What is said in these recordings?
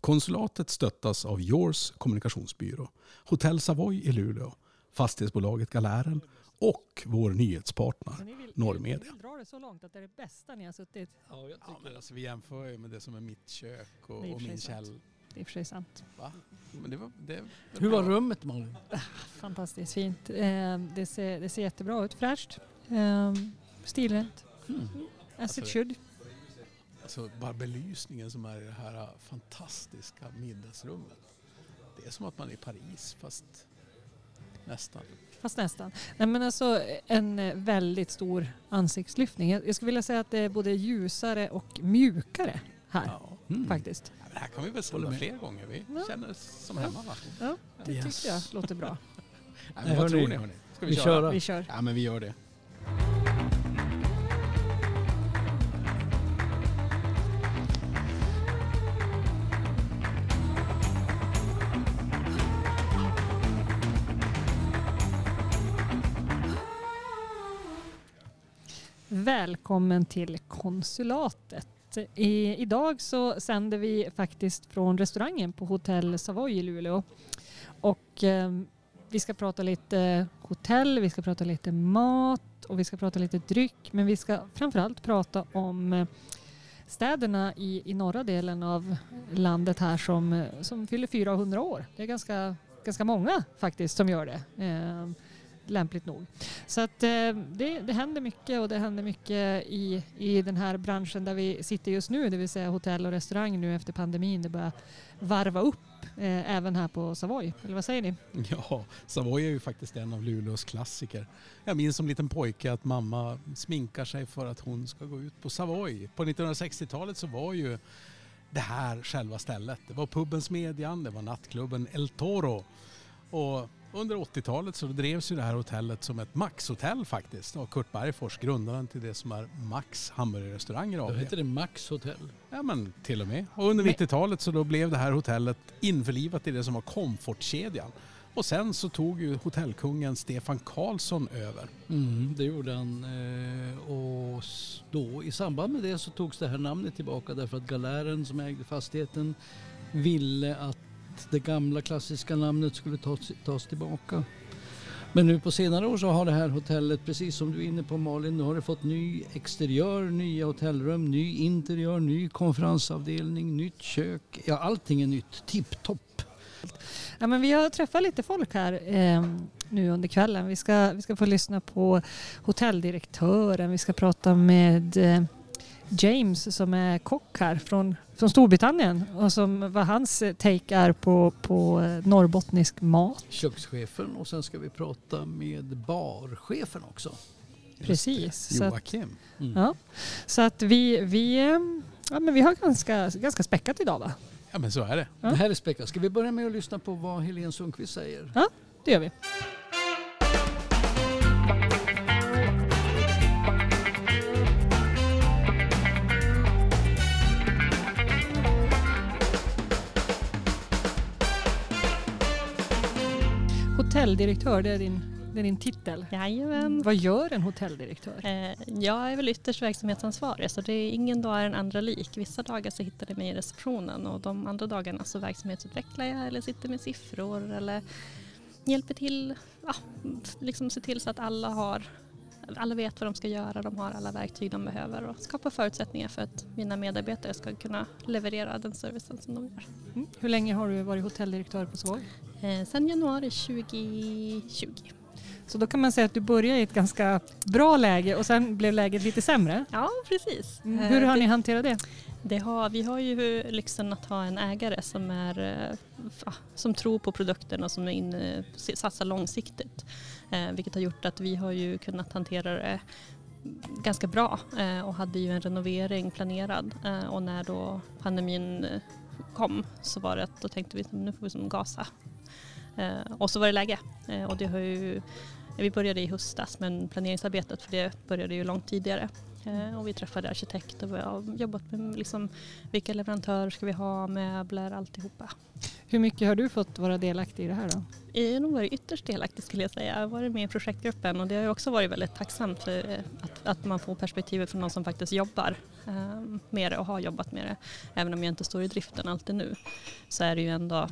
Konsulatet stöttas av Yours kommunikationsbyrå, Hotell Savoy i Luleå, fastighetsbolaget Galären och vår nyhetspartner Norrmedia. Ni vill dra det så långt att det är det bästa ni har suttit. Ja, jag Ja, men alltså, vi jämför ju med det som är mitt kök och, och min käll. Det är i och för sig sant. Va? Men det var, det Hur var bra. rummet Malin? Fantastiskt fint. Eh, det, ser, det ser jättebra ut. Fräscht. Eh, stilrent. Mm. As Alltså it should. Alltså bara belysningen som är i det här fantastiska middagsrummet. Det är som att man är i Paris fast nästan. Fast nästan. Nej, men alltså, en eh, väldigt stor ansiktslyftning. Jag skulle vilja säga att det är både ljusare och mjukare här Ja. Mm. faktiskt. Ja, det här kan vi väl med. fler gånger. Vi Ja. känner oss som Ja. hemma va? Ja, det Yes. tycker jag låter bra. Nej, vad hörni. tror ni hörni? Ska vi, Vi köra? köra. Vi kör. Ja men vi gör det. Välkommen till konsulatet. I, idag så sänder vi faktiskt från restaurangen på Hotell Savoy i Luleå. Och eh, vi ska prata lite hotell, vi ska prata lite mat och vi ska prata lite dryck. Men vi ska framförallt prata om eh, städerna i, i norra delen av landet här som, som fyller 400 år. Det är ganska, ganska många faktiskt som gör det. Eh, lämpligt nog. Så att eh, det, det händer mycket och det händer mycket i, i den här branschen där vi sitter just nu, det vill säga hotell och restaurang nu efter pandemin. Det börjar varva upp eh, även här på Savoy. Eller vad säger ni? Ja, Savoy är ju faktiskt en av Luleås klassiker. Jag minns som liten pojke att mamma sminkar sig för att hon ska gå ut på Savoy. På 1960-talet så var ju det här själva stället. Det var puben Smedjan, det var nattklubben El Toro. Och under 80-talet så drevs ju det här hotellet som ett Max-hotell faktiskt av Kurt Bergfors, grundaren till det som är Max hamburgerrestauranger Då AB. heter det Max Hotel. Ja men till och med. Och under Men- 90-talet så då blev det här hotellet införlivat i det som var Komfortkedjan. Och sen så tog ju hotellkungen Stefan Karlsson över. Mm, det gjorde han. eh, Och då i samband med det så togs det här namnet tillbaka därför att Galären som ägde fastigheten ville att det gamla klassiska namnet skulle tas, tas tillbaka. Men nu på senare år så har det här hotellet, precis som du är inne på Malin, nu har det fått ny exteriör, nya hotellrum, ny interiör, ny konferensavdelning, nytt kök. Ja, allting är nytt. Tipptopp. Ja, men vi har träffat lite folk här eh, nu under kvällen. Vi ska, vi ska få lyssna på hotelldirektören. Vi ska prata med eh, James som är kock här från, från Storbritannien och som, vad hans take är på, på eh, norrbottnisk mat. Kökschefen och sen ska vi prata med barchefen också. Precis. Så att, Joakim. Mm. ja. så att vi, vi, eh, ja, men vi har ganska, ganska späckat idag va? Ja men så är det. Ja. Det här är späckat. Ska vi börja med att lyssna på vad Helene Sundqvist säger? Det gör vi. Hotelldirektör, det är din, det är din titel. Jajamän. Vad gör en hotelldirektör? Eh, Jag är väl ytterst verksamhetsansvarig så det är ingen dag är den andra lik. Vissa dagar så hittar ni mig i receptionen och de andra dagarna så verksamhetsutvecklar jag eller sitter med siffror eller hjälper till, ja, liksom se till så att alla har alla vet vad de ska göra, de har alla verktyg de behöver och skapar förutsättningar för att mina medarbetare ska kunna leverera den servicen som de gör. Mm. Hur länge har du varit hotelldirektör på Savoy? Eh, sen januari 2020. Så då kan man säga att du började i ett ganska bra läge och sen blev läget lite sämre. Ja, precis. Mm. Eh, Hur har det- ni hanterat det? Det har, vi har ju lyxen att ha en ägare som, är, eh, ja, som tror på produkten och som är inne, satsar långsiktigt. Eh, vilket har gjort att vi har ju kunnat hantera det ganska bra eh, och hade ju en renovering planerad. Eh, och när då pandemin eh, kom så var det att då tänkte vi att nu får vi som gasa. Eh, och så var det läge. Eh, och det har ju, vi började i höstas men planeringsarbetet för det började ju långt tidigare. Eh, och vi träffade arkitekter och vi har jobbat med liksom, vilka leverantörer ska vi ha, möbler, alltihopa. Hur mycket har du fått vara delaktig i det här då? Jag har nog varit ytterst delaktig skulle jag säga. Jag har varit med i projektgruppen och det har också varit väldigt tacksamt för eh, att, att man får perspektivet från någon som faktiskt jobbar eh, med det och har jobbat med det. Även om jag inte står i driften alltid nu så är det ju ändå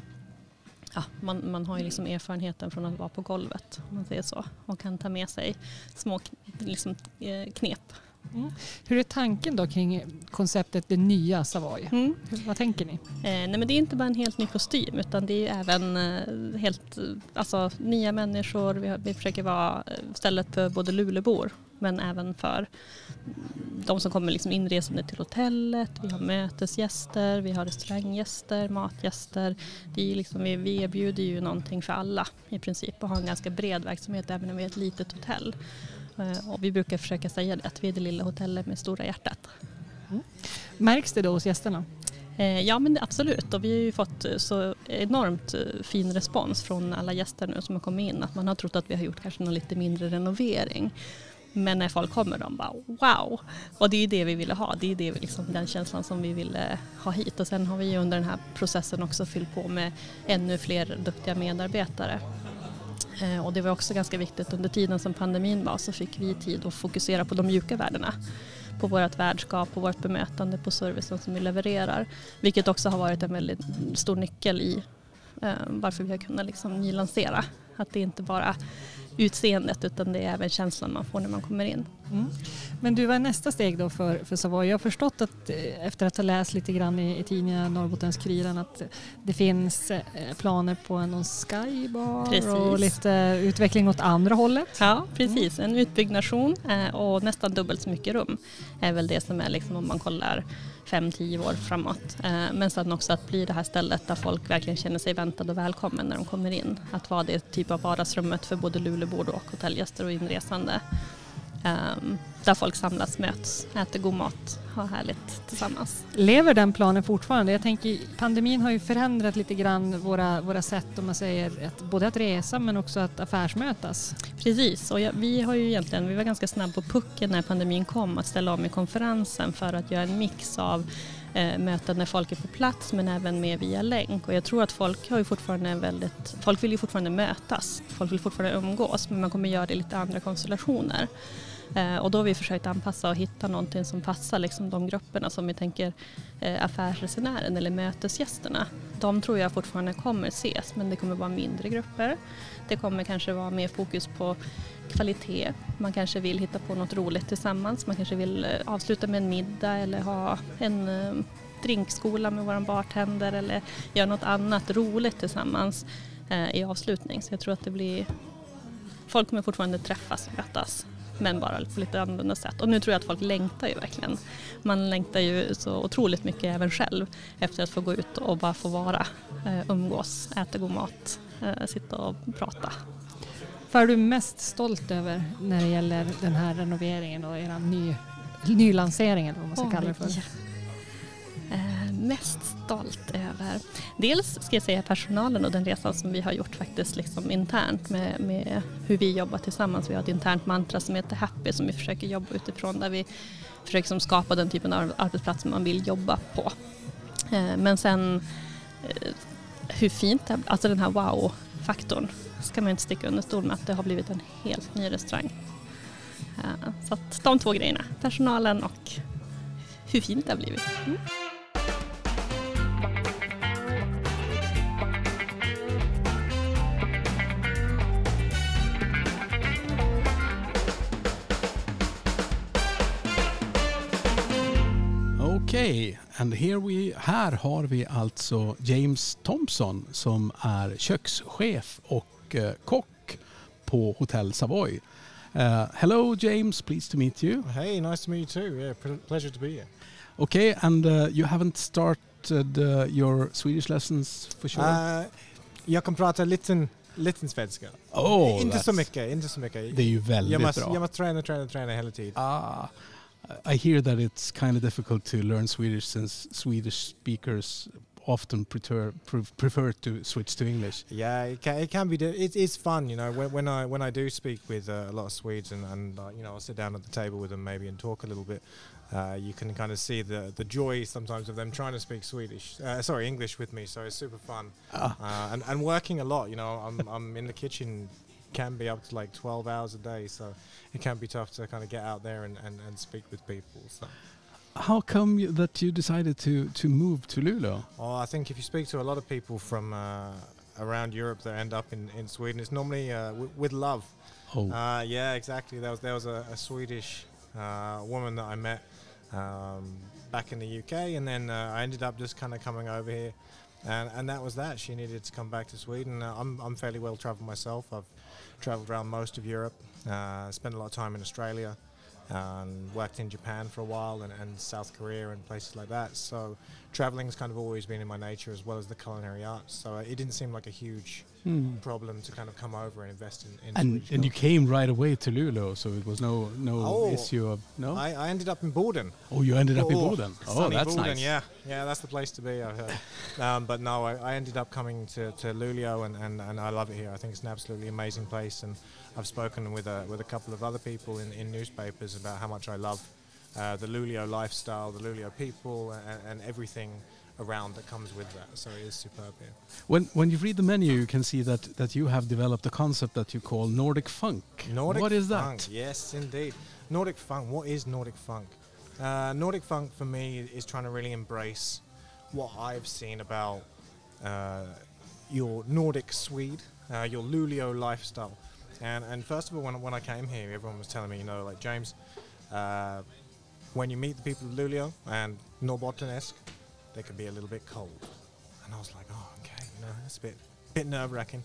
Ja, man, man har ju liksom erfarenheten från att vara på golvet om man säger så och kan ta med sig små liksom, eh, knep Mm. Hur är tanken då kring konceptet det nya Savoy? Mm. Vad tänker ni? Eh, nej men det är inte bara en helt ny kostym utan det är även eh, helt alltså, nya människor. Vi, vi försöker vara eh, stället för både Lulebor men även för de som kommer liksom inresande till hotellet. Vi har mötesgäster, vi har restauranggäster, matgäster. Det är liksom, vi, vi erbjuder ju någonting för alla i princip och har en ganska bred verksamhet även om vi är ett litet hotell. Eh, och vi brukar försöka säga det, att vi är det lilla hotellet med stora hjärtat. Mm. Märks det då hos gästerna? Eh, ja men absolut och vi har ju fått eh, så enormt fin respons från alla gäster nu som har kommit in att man har trott att vi har gjort kanske någon lite mindre renovering. Men när folk kommer de bara wow! Och det är det vi ville ha, det är det liksom, den känslan som vi ville ha hit. Och sen har vi under den här processen också fyllt på med ännu fler duktiga medarbetare Eh, och det var också ganska viktigt under tiden som pandemin var så fick vi tid att fokusera på de mjuka värdena. På vårt värdskap, på vårt bemötande, på servicen som vi levererar. Vilket också har varit en väldigt stor nyckel i eh, varför vi har kunnat liksom nylansera. Att det inte bara utseendet utan det är även känslan man får när man kommer in. Mm. Men du, vad är nästa steg då för, för Savoy? Jag har förstått att eh, efter att ha läst lite grann i, i tidningen Norrbottens-Kuriren att det finns eh, planer på en skybar precis. och lite utveckling åt andra hållet. Ja, precis. En utbyggnation eh, och nästan dubbelt så mycket rum är väl det som är liksom om man kollar fem, tio år framåt. Eh, men sen också att bli det här stället där folk verkligen känner sig väntade och välkommen när de kommer in. Att vara det typ av vardagsrummet för både Luleåbor och hotellgäster och inresande. Um, där folk samlas, möts, äter god mat, har härligt tillsammans. Lever den planen fortfarande? Jag tänker pandemin har ju förändrat lite grann våra, våra sätt om man säger att, både att resa men också att affärsmötas. Precis och jag, vi har ju egentligen, vi var ganska snabba på pucken när pandemin kom att ställa om i konferensen för att göra en mix av eh, möten när folk är på plats men även med via länk och jag tror att folk har ju fortfarande väldigt, folk vill ju fortfarande mötas, folk vill fortfarande umgås men man kommer göra det i lite andra konstellationer. Eh, och då har vi försökt anpassa och hitta någonting som passar liksom de grupperna som vi tänker eh, affärsresenären eller mötesgästerna. De tror jag fortfarande kommer ses men det kommer vara mindre grupper. Det kommer kanske vara mer fokus på kvalitet. Man kanske vill hitta på något roligt tillsammans. Man kanske vill eh, avsluta med en middag eller ha en eh, drinkskola med våran bartender eller göra något annat roligt tillsammans eh, i avslutning. Så jag tror att det blir Folk kommer fortfarande träffas och mötas men bara på lite annorlunda sätt. Och nu tror jag att folk längtar ju verkligen. Man längtar ju så otroligt mycket även själv efter att få gå ut och bara få vara, eh, umgås, äta god mat, eh, sitta och prata. Vad är du mest stolt över när det gäller den här renoveringen och er ny, nylanseringen, vad man ska Oj. kalla det för? Eh, mest stolt över? Dels ska jag säga personalen och den resan som vi har gjort faktiskt liksom internt med, med hur vi jobbar tillsammans. Vi har ett internt mantra som heter Happy som vi försöker jobba utifrån där vi försöker liksom skapa den typen av arbetsplats som man vill jobba på. Eh, men sen eh, hur fint det alltså den här wow-faktorn ska man inte sticka under stol med att det har blivit en helt ny restaurang. Eh, så att de två grejerna, personalen och hur fint det har blivit. Mm. Okej, okay. we, här har vi alltså James Thompson som är kökschef och uh, kock på Hotel Savoy. Uh, hello James, pleased to meet you. Hey, nice to meet you too. Yeah, pleasure to be here. Okay, and uh, you haven't started uh, your Swedish lessons for sure? Uh, jag kan prata liten, liten svenska. Oh, inte så mycket, inte så mycket. Det är ju väldigt jag måste, bra. Jag måste träna, träna, träna hela tiden. Ah. I hear that it's kind of difficult to learn Swedish since Swedish speakers often prefer prefer to switch to English. Yeah, it can, it can be. It, it's fun, you know. When, when I when I do speak with uh, a lot of Swedes and, and uh, you know I'll sit down at the table with them maybe and talk a little bit. Uh, you can kind of see the the joy sometimes of them trying to speak Swedish, uh, sorry English with me. So it's super fun Ah, uh, and and working a lot. You know, I'm I'm in the kitchen can be up to like 12 hours a day, so it can be tough to kind of get out there and, and, and speak with people. So. how come you, that you decided to to move to Luleå? Oh, I think if you speak to a lot of people from uh, around Europe that end up in, in Sweden, it's normally uh, w- with love. Oh, Uh, yeah, exactly. There was there was a, a Swedish uh, woman that I met um, back in the UK, and then uh, I ended up just kind of coming over here, and and that was that. She needed to come back to Sweden. Uh, I'm I'm fairly well travelled myself. I've travelled around most of Europe. Uh, spent a lot of time in Australia. And worked in Japan for a while and, and South Korea and places like that. So traveling's kind of always been in my nature as well as the culinary arts. So it didn't seem like a huge hmm. problem to kind of come over and invest in. in and and you came right away to Luleå, so it was no no Oh, issue of no. I, I ended up in Borden. oh, you ended up in Oh, Boden. Oh, that's Borden, nice. Yeah, yeah, that's the place to be. I've heard. um, but no, I, I ended up coming to, to Luleå, and, and, and I love it here. I think it's an absolutely amazing place, and I've spoken with a with a couple of other people in, in newspapers about how much I love uh, the Luleå lifestyle, the Luleå people, and, and everything around that comes with that. So it is superb here. When when you read the menu, you can see that that you have developed a concept that you call Nordic funk. Nordic what is funk, that? Yes, indeed. Nordic funk. What is Nordic funk? Uh, Nordic funk for me is trying to really embrace what I've seen about uh, your Nordic Swede, uh, your Luleå lifestyle. And and first of all, when, when I came here, everyone was telling me, you know, like James, uh, when you meet the people of Luleå and Norrbotten-esque, they can be a little bit cold. And I was like, oh, okay, you know, that's a bit bit nerve wracking.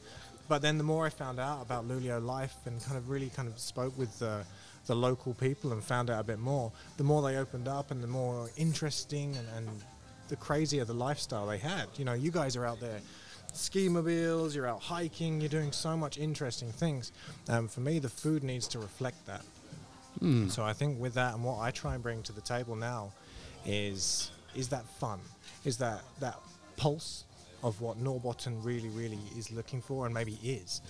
But then the more I found out about Luleå life and kind of really kind of spoke with the, the local people and found out a bit more, the more they opened up and the more interesting and, and the crazier the lifestyle they had. You know, you guys are out there ski mobiles, you're out hiking, you're doing so much interesting things. Um, for me, the food needs to reflect that. Hmm. So I think with that and what I try and bring to the table now is is that fun, is that that pulse of what Norbotten really, really is looking for and maybe is.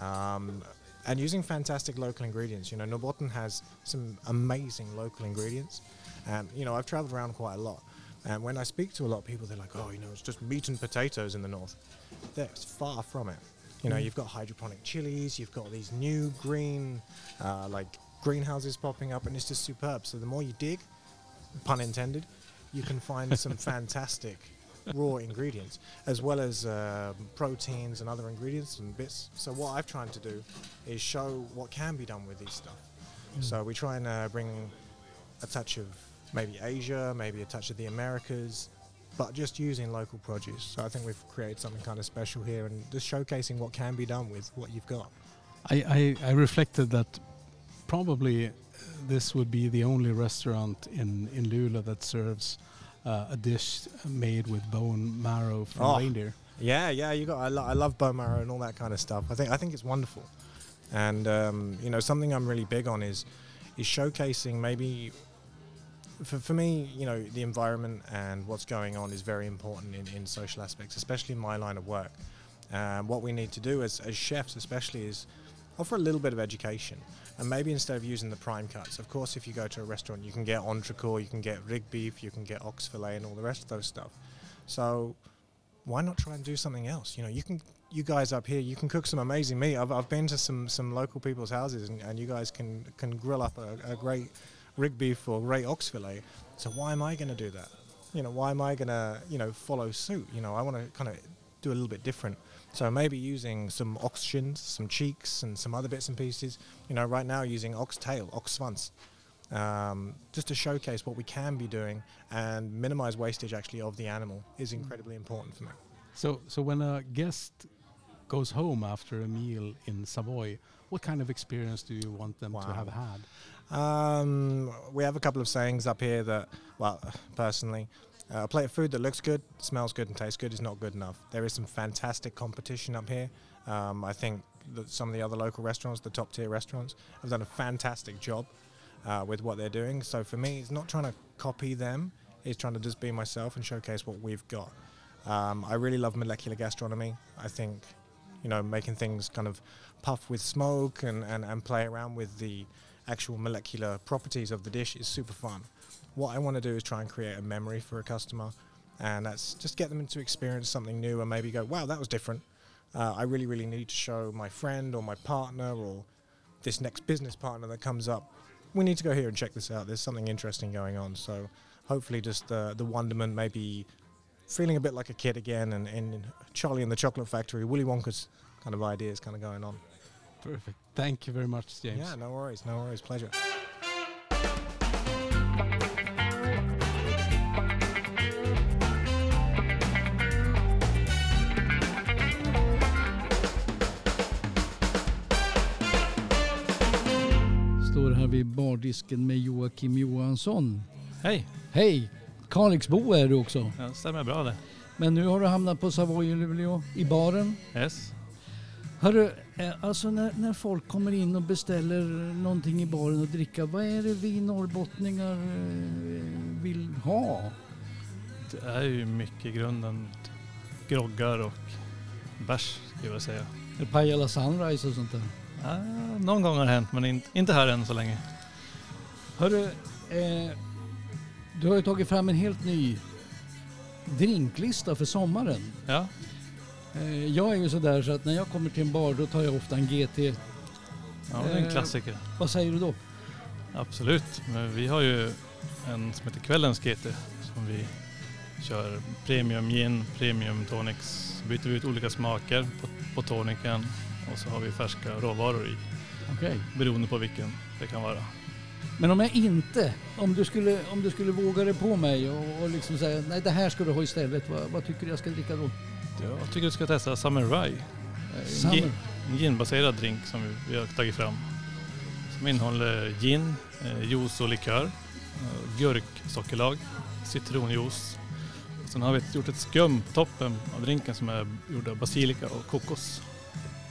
Um, and using fantastic local ingredients. You know, Norbotten has some amazing local ingredients. And, you know, I've traveled around quite a lot. And when I speak to a lot of people, they're like, oh, you know, it's just meat and potatoes in the north. That's far from it. You know, you've got hydroponic chilies, you've got these new green, uh, like greenhouses popping up, and it's just superb. So the more you dig, pun intended, you can find some fantastic raw ingredients, as well as um proteins and other ingredients and bits. So what I've tried to do is show what can be done with these stuff. So we try and uh, bring a touch of maybe Asia, maybe a touch of the Americas, but just using local produce. So I think we've created something kind of special here and just showcasing what can be done with what you've got. I, I, I reflected that probably uh, this would be the only restaurant in, in Luleå that serves uh, a dish made with bone marrow from Oh. reindeer. Yeah, yeah, you got. I, lo- I love bone marrow and all that kind of stuff. I think I think it's wonderful, and um, you know something I'm really big on is is showcasing maybe. For, for me, you know, the environment and what's going on is very important in, in social aspects, especially in my line of work. Um, what we need to do as, as chefs, especially, is offer a little bit of education. And maybe instead of using the prime cuts, of course, if you go to a restaurant, you can get entrecote, you can get rig beef, you can get ox fillet, and all the rest of those stuff. So why not try and do something else? You know, you can, you guys up here, you can cook some amazing meat. I've, I've been to some, some local people's houses, and, and you guys can can grill up a, a great rig beef or great ox fillet. So why am I going to do that? You know, why am I going to you know follow suit? You know, I want to kind of do a little bit different. So maybe using some ox shins, some cheeks, and some other bits and pieces. You know, right now using ox tail, ox svans, um, just to showcase what we can be doing and minimize wastage actually of the animal is incredibly important for me. So, so when a guest goes home after a meal in Savoy, what kind of experience do you want them to have had? Um, we have a couple of sayings up here that, well, personally, a plate of food that looks good, smells good, and tastes good is not good enough. There is some fantastic competition up here. Um, I think that some of the other local restaurants, the top tier restaurants, have done a fantastic job uh, with what they're doing. So for me, it's not trying to copy them, it's trying to just be myself and showcase what we've got. Um, I really love molecular gastronomy. I think, you know, making things kind of puff with smoke and, and, and play around with the actual molecular properties of the dish is super fun. What I want to do is try and create a memory for a customer, and that's just get them to experience something new and maybe go, wow, that was different. Uh, I really, really need to show my friend or my partner or this next business partner that comes up, we need to go here and check this out. There's something interesting going on. So hopefully, just the the wonderment, maybe feeling a bit like a kid again, and, and Charlie and the Chocolate Factory, Willy Wonka's kind of ideas kind of going on. Perfect. Thank you very much James. Yeah, no worries, no worries, pleasure. Står här vid bardisken med Joakim Johansson. Hej! Hej! Kalixbo är du också. Ja, stämmer bra det. Men nu har du hamnat på Savoy i Luleå, i baren. Yes. Hörru, eh, alltså när, när folk kommer in och beställer någonting i baren att dricka, vad är det vi norrbottningar eh, vill ha? Det är ju mycket i grunden groggar och bärs skulle jag säga. Pajala Sunrise och sånt där? Ja, någon gång har det hänt men in, inte här än så länge. Hörru, eh, du har ju tagit fram en helt ny drinklista för sommaren. Ja, Eh, jag är ju sådär så att när jag kommer till en bar då tar jag ofta en GT. ja det är en Eh, klassiker. Vad säger du då? Absolut. Men vi har ju en som heter Kvällens GT som vi kör premium gin, premium tonics. Byter vi ut olika smaker på, på tonicen och så har vi färska råvaror i Okej. beroende på vilken det kan vara. Men om jag inte, om du skulle, om du skulle våga dig på mig och, och liksom säga nej det här ska du ha istället, vad, vad tycker du jag ska dricka då? Jag tycker du ska testa Summer Rye. Eh, Summer. Gin, en ginbaserad drink som vi, vi har tagit fram. Som innehåller gin, eh, juice och likör, eh, gurksockerlag, citronjuice. Och sen har vi gjort ett skum på toppen av drinken som är gjord av basilika och kokos.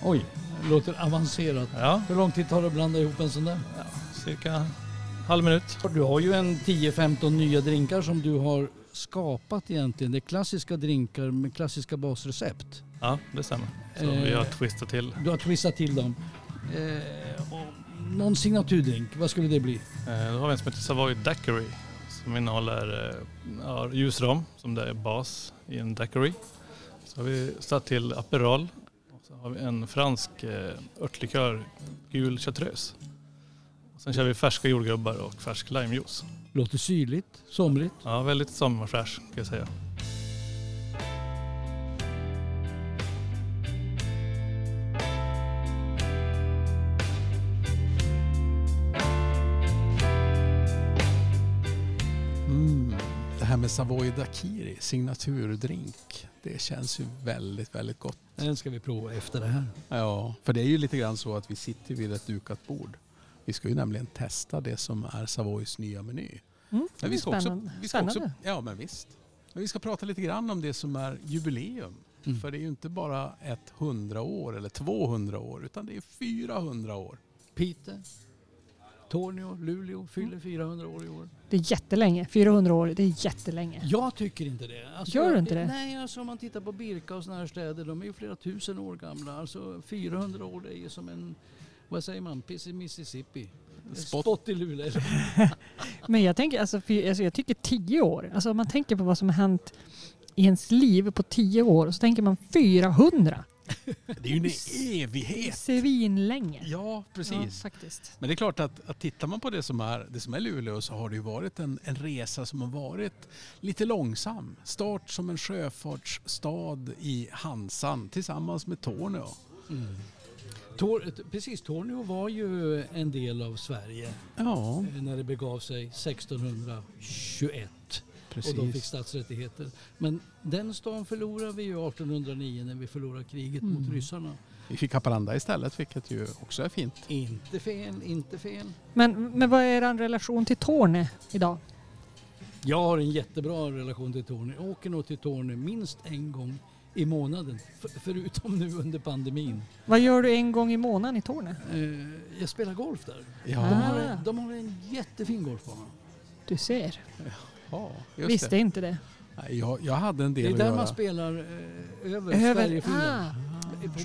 Oj, det låter avancerat. Ja, Hur lång tid tar det att blanda ihop en sån där? ja cirka halv minut. Du har ju en 10-15 nya drinkar som du har skapat egentligen. Det är klassiska drinkar med klassiska basrecept. Ja, det stämmer. Så Eh. vi har twistat till. Du har twistat till dem. Eh, och någon signaturdrink, vad skulle det bli? Eh, Då har vi en som heter Savoy Daiquiri som innehåller eh, ja, ljusrom som det är bas i en daiquiri. Så har vi satt till Aperol så har vi en fransk eh, örtlikör, gul chartreuse. Och sen kör vi färska jordgubbar och färsk limejuice. Låter syrligt, somrigt. Ja, väldigt sommarfräsch ska jag säga. Savoy Dakiri, signaturdrink, det känns ju väldigt, väldigt gott. Den ska vi prova efter det här. Ja, för det är ju lite grann så att vi sitter vid ett dukat bord. Vi ska ju nämligen testa det som är Savoys nya meny. Mm, Men vi ska också, spännande. vi ska också, ja men visst. Men vi ska prata lite grann om det som är jubileum. Mm. För det är ju inte bara ett 100 år eller 200 år utan det är 400 år. Piteå, Tornio, Luleå fyller 400 år i år. Det är jättelänge. 400 år, det är jättelänge. Jag tycker inte det. Alltså, Gör du inte det? Nej, alltså om man tittar på Birka och sådana här städer, de är ju flera tusen år gamla. Alltså 400 år, det är ju som en, vad säger man, piss i Mississippi. Spott. Spott, i Luleå. Men jag tänker, alltså, för, alltså, jag tycker 10 år. Alltså om man tänker på vad som har hänt i ens liv på 10 år och så tänker man 400. Det är ju en evighet. Svinlänge. Ja, precis. Ja, faktiskt. Men det är klart att, att tittar man på det som, är, det som är Luleå så har det ju varit en, en resa som har varit lite långsam. Start som en sjöfartsstad i Hansan tillsammans med Torneå. Mm. Tor, precis, Tornio var ju en del av Sverige Ja, när det begav sig 1621 och de fick precis. statsrättigheter. Men den stan förlorade vi ju 1809 när vi förlorade kriget Mm. mot ryssarna. Vi fick Haparanda istället vilket ju också är fint. Inte fel, inte fel. Men, men vad är er relation till Torne idag? Jag har en jättebra relation till Torne. Jag åker nog till Torne minst en gång i månaden. F- förutom nu under pandemin. Vad gör du en gång i månaden i Torne? Eh, jag spelar golf där. De Ja, har, Ah. en, de har en jättefin golfbana. Du ser. ja just Visste det. inte det. Nej, Jag, jag hade en del Det är att där göra. man spelar eh, över, Över, Sverige-Finland.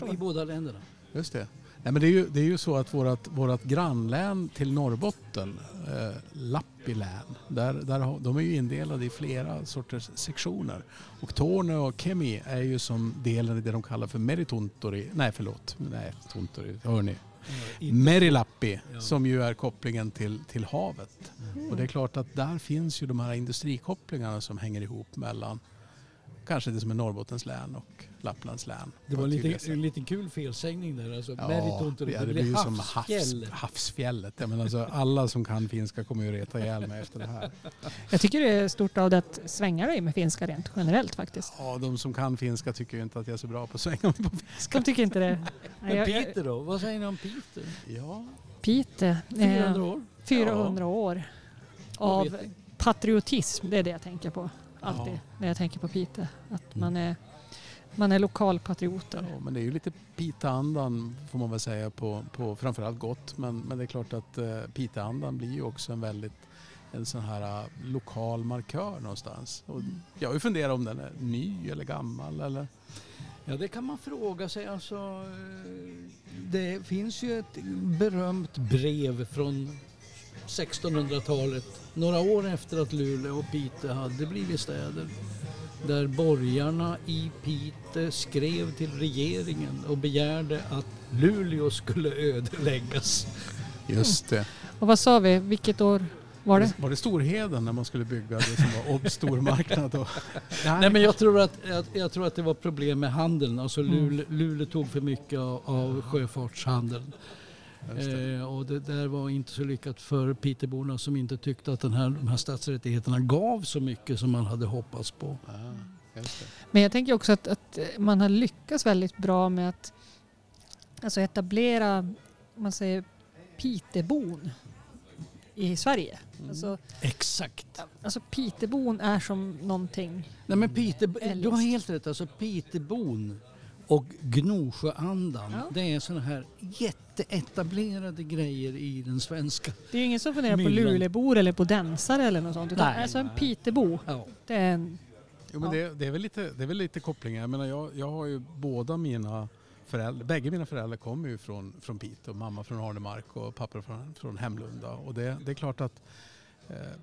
ah, I, I båda länderna. Just det. Nej, men det, är ju, det är ju så att vårat, vårat grannlän till Norrbotten, eh, Lappi län, där, där, de är ju indelade i flera sorters sektioner. Och Torne och Kemi är ju som delen i det de kallar för Merituntori, nej förlåt, nej Tuntori, hör ni? Merilappi Ja. som ju är kopplingen till, till havet. Och det är klart att där finns ju de här industrikopplingarna som hänger ihop mellan kanske det som är Norrbottens län och Lapplands län. Det var en sätt. en liten kul felsägning där. Alltså, Ja, ja, det, det blir ju som havs, havsfjäll. havsfjället. Jag menar, alltså, alla som kan finska kommer ju reta ihjäl mig efter det här. Jag tycker det är stort av det att svänga dig med finska rent generellt faktiskt. Ja, de som kan finska tycker ju inte att jag är så bra på att svänga mig på finska. De tycker inte det. Men Peter då? Vad säger ni om Peter? Ja, Pite. 400 eh, år? 400 år Vad av patriotism. Det är det jag tänker på. Alltid Ja. när jag tänker på Pite. Att Mm. man är, man är lokalpatrioter. ja, men det är ju lite Piteandan får man väl säga på, på framförallt gott. Men, men det är klart att uh, Piteandan blir ju också en väldigt en sån här eh, lokal markör någonstans. Och jag har ju funderat om den är ny eller gammal eller Ja, det kan man fråga sig. Alltså, eh, det finns ju ett berömt brev från 1600-talet, några år efter att Luleå och Piteå hade blivit städer. Där borgarna i Piteå skrev till regeringen och begärde att Luleå skulle ödeläggas. Just det. Och vad sa vi? Vilket år var det? Var det Storheden när man skulle bygga det som var Obs stormarknad? Och... Nej, men jag tror, att, jag, jag tror att det var problem med handeln. Alltså Mm. Luleå, Luleå tog för mycket av, av sjöfartshandeln. Det. Eh, och det där var inte så lyckat för Piteborna som inte tyckte att den här, de här stadsrättigheterna gav så mycket som man hade hoppats på. Ah. Men jag tänker också att, att man har lyckats väldigt bra med att alltså etablera, man säger Pitebon i Sverige. Mm. Alltså, Exakt. alltså Pitebon är som någonting. Nej, men Pite, du har helt rätt. Alltså Pitebon och Gnosjöandan, Ja. det är sådana här jätteetablerade grejer i den svenska. Det är ju ingen som funderar på Myllan. Lulebor eller på densare eller något sånt. Utan Nej, alltså en. Pitebo, Ja. det är en... Jo, men Ja. det, det, är väl lite, det är väl lite kopplingar. Jag, menar, jag, jag har ju båda mina föräldrar, bägge mina föräldrar kommer ju från, från Piteå. Mamma från Arnemark och pappa från, från Hemlunda. Och det, det är klart att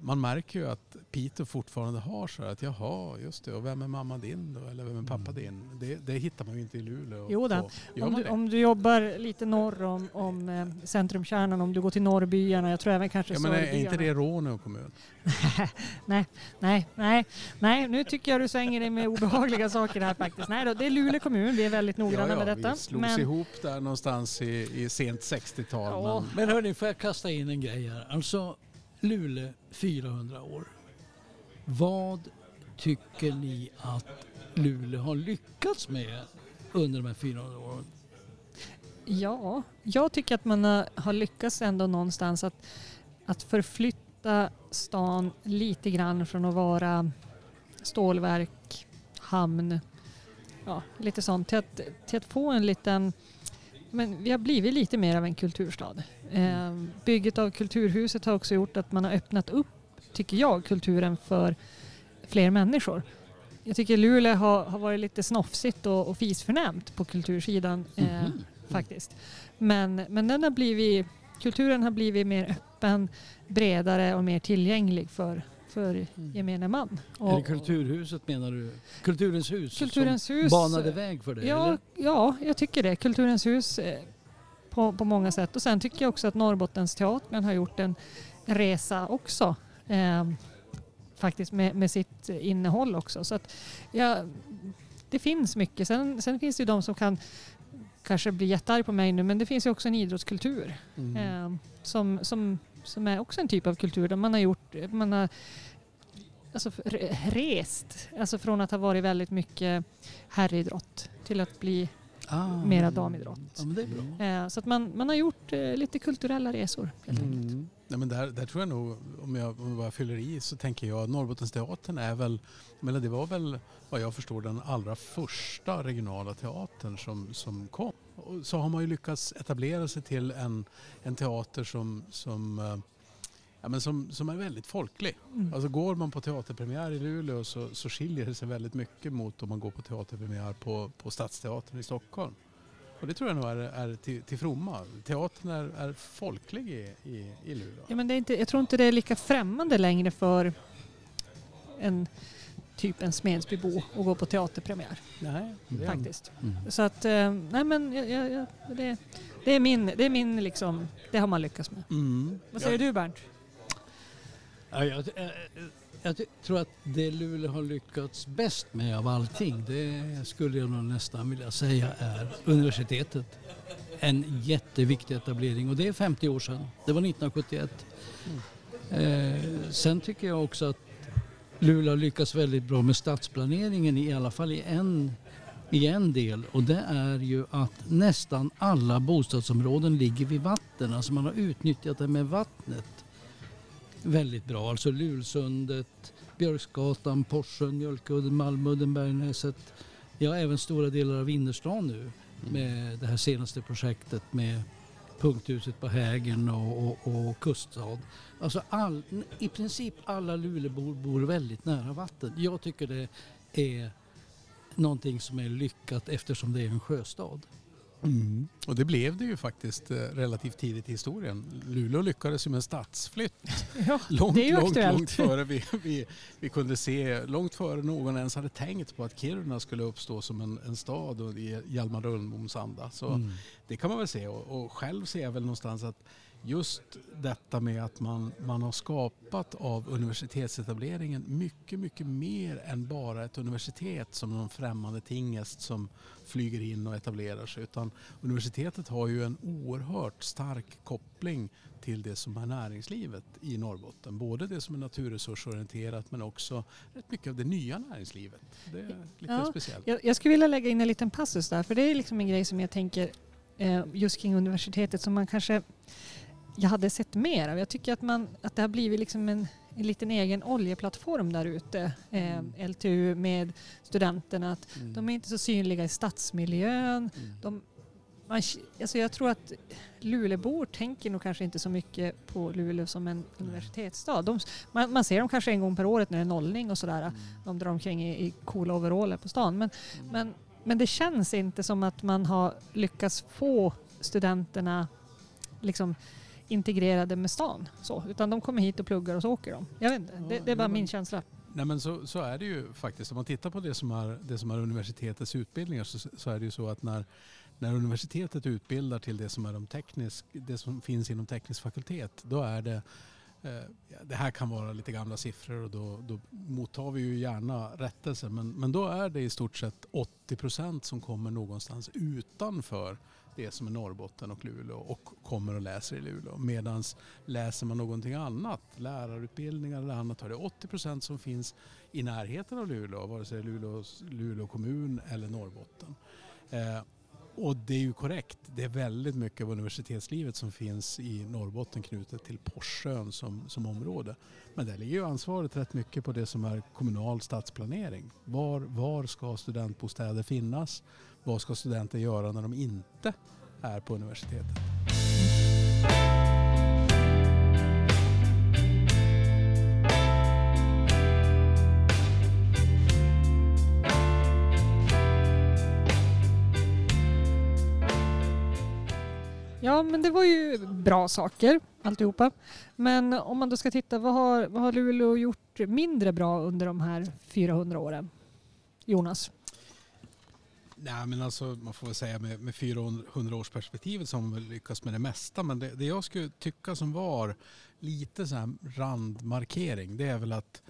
man märker ju att Piteå fortfarande har så här att jaha, just det, och vem är mamma din då? Eller vem är pappa Mm. din? Det, det hittar man ju inte i Luleå. Jo då. Om du, det? om du jobbar lite norr om, om eh, centrumkärnan, om du går till norrbyarna, jag tror även kanske Ja, men är, inte det Råneå kommun? nej, nej, nej, nej, nu tycker jag du svänger dig med obehagliga saker här faktiskt. Nej då, det är Luleå kommun, vi är väldigt noggranna med detta. vi slogs Men ihop där någonstans i, i sent 60-tal. Ja. Men, Men hörni, får jag kasta in en grej här? Alltså, Luleå 400 år. Vad tycker ni att Luleå har lyckats med under de här 400 åren? ja, jag tycker att man har, har lyckats ändå någonstans att, att förflytta stan lite grann från att vara stålverk, hamn, ja, lite sånt, till att, till att få en liten men vi har blivit lite mer av en kulturstad. Eh, bygget av Kulturhuset har också gjort att man har öppnat upp, tycker jag, kulturen för fler människor. Jag tycker Luleå har, har varit lite snofsigt och, och fisförnämt på kultursidan eh, Mhm. faktiskt. Men, men den har blivit, kulturen har blivit mer öppen, bredare och mer tillgänglig för, för gemene man. Och, Eller Kulturhuset menar du? Kulturens hus? Kulturens som hus, banade väg för det? Ja, eller? ja, jag tycker det. Kulturens hus eh, på, på många sätt. Och sen tycker jag också att Norrbottensteatern har gjort en resa också. Eh, faktiskt med, med sitt innehåll också. Så att, ja, det finns mycket. Sen, sen finns det ju de som kan kanske bli jättearg på mig nu, men det finns ju också en idrottskultur. mm. Eh, som, som, som är också en typ av kultur där man har gjort, man har alltså, re- rest, alltså från att ha varit väldigt mycket herridrott till att bli Ah. mera damidrott. Ja, men det är bra. Eh, så att man, man har gjort eh, lite kulturella resor helt enkelt. Mm. Nej, men där, där tror jag nog, om jag, om jag bara fyller i, så tänker jag att Norrbottensteatern är väl, men det var väl vad jag förstår den allra första regionala teatern som, som kom. Och så har man ju lyckats etablera sig till en, en teater som, som eh, ja, men som, som är väldigt folklig. Mm. Alltså går man på teaterpremiär i Luleå så, så skiljer det sig väldigt mycket mot om man går på teaterpremiär på, på Stadsteatern i Stockholm. Och det tror jag nog är, är till, till fromma. Teatern är, är folklig i, i, i Luleå. Ja, men det är inte, jag tror inte det är lika främmande längre för en typ en Smedsbybo att gå på teaterpremiär Nej, det faktiskt. Mm. Så att, eh, nej men jag, jag, det, det är min, det är min liksom, det har man lyckats med. Mm. Vad säger du Bernt? Ja, jag, jag, jag tror att det Luleå har lyckats bäst med av allting, det skulle jag nog nästan vilja säga är universitetet. En jätteviktig etablering och det är 50 år sedan. Det var 1971. Eh, sen tycker jag också att Luleå har lyckats väldigt bra med stadsplaneringen i alla fall i en, i en del och det är ju att nästan alla bostadsområden ligger vid vatten. Alltså man har utnyttjat det med vattnet väldigt bra. Alltså Lulsundet, Björksgatan, Porsen, Mjölkudden, Malmudden, Bergnäset. Ja, även stora delar av innerstan nu med det här senaste projektet med punkthuset på Hägern och, och, och kuststad. Alltså all, i princip alla Luleåbor bor väldigt nära vatten. Jag tycker det är någonting som är lyckat eftersom det är en sjöstad. Mm. Och det blev det ju faktiskt eh, relativt tidigt i historien. Luleå lyckades ju med en stadsflytt Ja, långt, det är ju långt, långt före vi, vi, vi kunde se, långt före någon ens hade tänkt på att Kiruna skulle uppstå som en, en stad och i Hjalmar Rönnboms anda. Så Mm. det kan man väl se och, och själv ser jag väl någonstans att just detta med att man, man har skapat av universitetsetableringen mycket, mycket mer än bara ett universitet som någon främmande tingest som flyger in och etablerar sig. Utan universitetet har ju en oerhört stark koppling till det som är näringslivet i Norrbotten. Både det som är naturresursorienterat men också rätt mycket av det nya näringslivet. Det är lite Ja, speciellt. Jag, jag skulle vilja lägga in en liten passus där, för det är liksom en grej som jag tänker eh, just kring universitetet som man kanske jag hade sett mer av. Jag tycker att, man, att det har blivit liksom en, en liten egen oljeplattform där ute, eh, Mm. LTU med studenterna. Att Mm. de är inte så synliga i stadsmiljön. Mm. De, man, alltså jag tror att Luleåbor tänker nog kanske inte så mycket på Luleå som en universitetsstad. De, man, man ser dem kanske en gång per året när det är nollning och sådär. Mm. De drar omkring i, i coola overaller på stan. Men, men, men det känns inte som att man har lyckats få studenterna liksom integrerade med stan. Så, utan de kommer hit och pluggar och så åker de. Jag vet inte, det, det är bara min känsla. Nej men så, så är det ju faktiskt. Om man tittar på det som är, det som är universitetets utbildningar så, så är det ju så att när, när universitetet utbildar till det som, är de teknisk, det som finns inom teknisk fakultet då är det Eh, det här kan vara lite gamla siffror och då, då mottar vi ju gärna rättelser men, men då är det i stort sett 80 procent som kommer någonstans utanför det som är Norrbotten och Luleå och kommer och läser i Luleå. Medan läser man någonting annat, lärarutbildningar eller annat, har det 80 procent som finns i närheten av Luleå, vare sig Luleå, Luleå kommun eller Norrbotten. Eh, och det är ju korrekt, det är väldigt mycket av universitetslivet som finns i Norrbotten knutet till Porsön som, som område. Men där ligger ju ansvaret rätt mycket på det som är kommunal stadsplanering. Var, var ska studentbostäder finnas? Vad ska studenter göra när de inte är på universitetet? Ja, men det var ju bra saker alltihopa. Men om man då ska titta, vad har, vad har Luleå gjort mindre bra under de här 400 åren? Jonas? Nej men alltså man får väl säga med, med 400 års perspektivet så har man väl lyckats med det mesta. Men det, det jag skulle tycka som var lite så här randmarkering det är väl att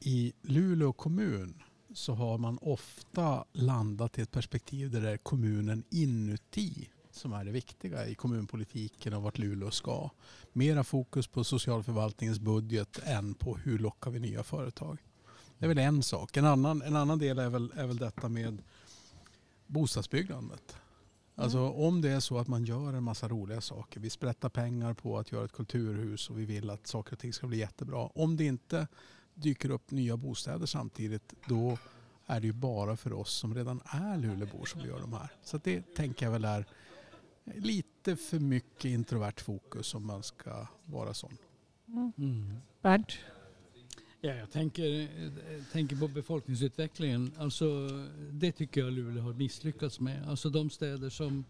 i Luleå kommun så har man ofta landat i ett perspektiv där det är kommunen inuti som är det viktiga i kommunpolitiken och vart Luleå ska. Mera fokus på socialförvaltningens budget än på hur lockar vi nya företag. Det är väl en sak. En annan, en annan del är väl, är väl detta med bostadsbyggandet. Alltså om det är så att man gör en massa roliga saker. Vi sprättar pengar på att göra ett kulturhus och vi vill att saker och ting ska bli jättebra. Om det inte dyker upp nya bostäder samtidigt då är det ju bara för oss som redan är Luleåbor som gör de här. Så det tänker jag väl är lite för mycket introvert fokus om man ska vara sån. Mm. Mm. Bernt? Ja, jag tänker, eh, tänker på befolkningsutvecklingen. Alltså, det tycker jag Luleå har misslyckats med. Alltså de städer som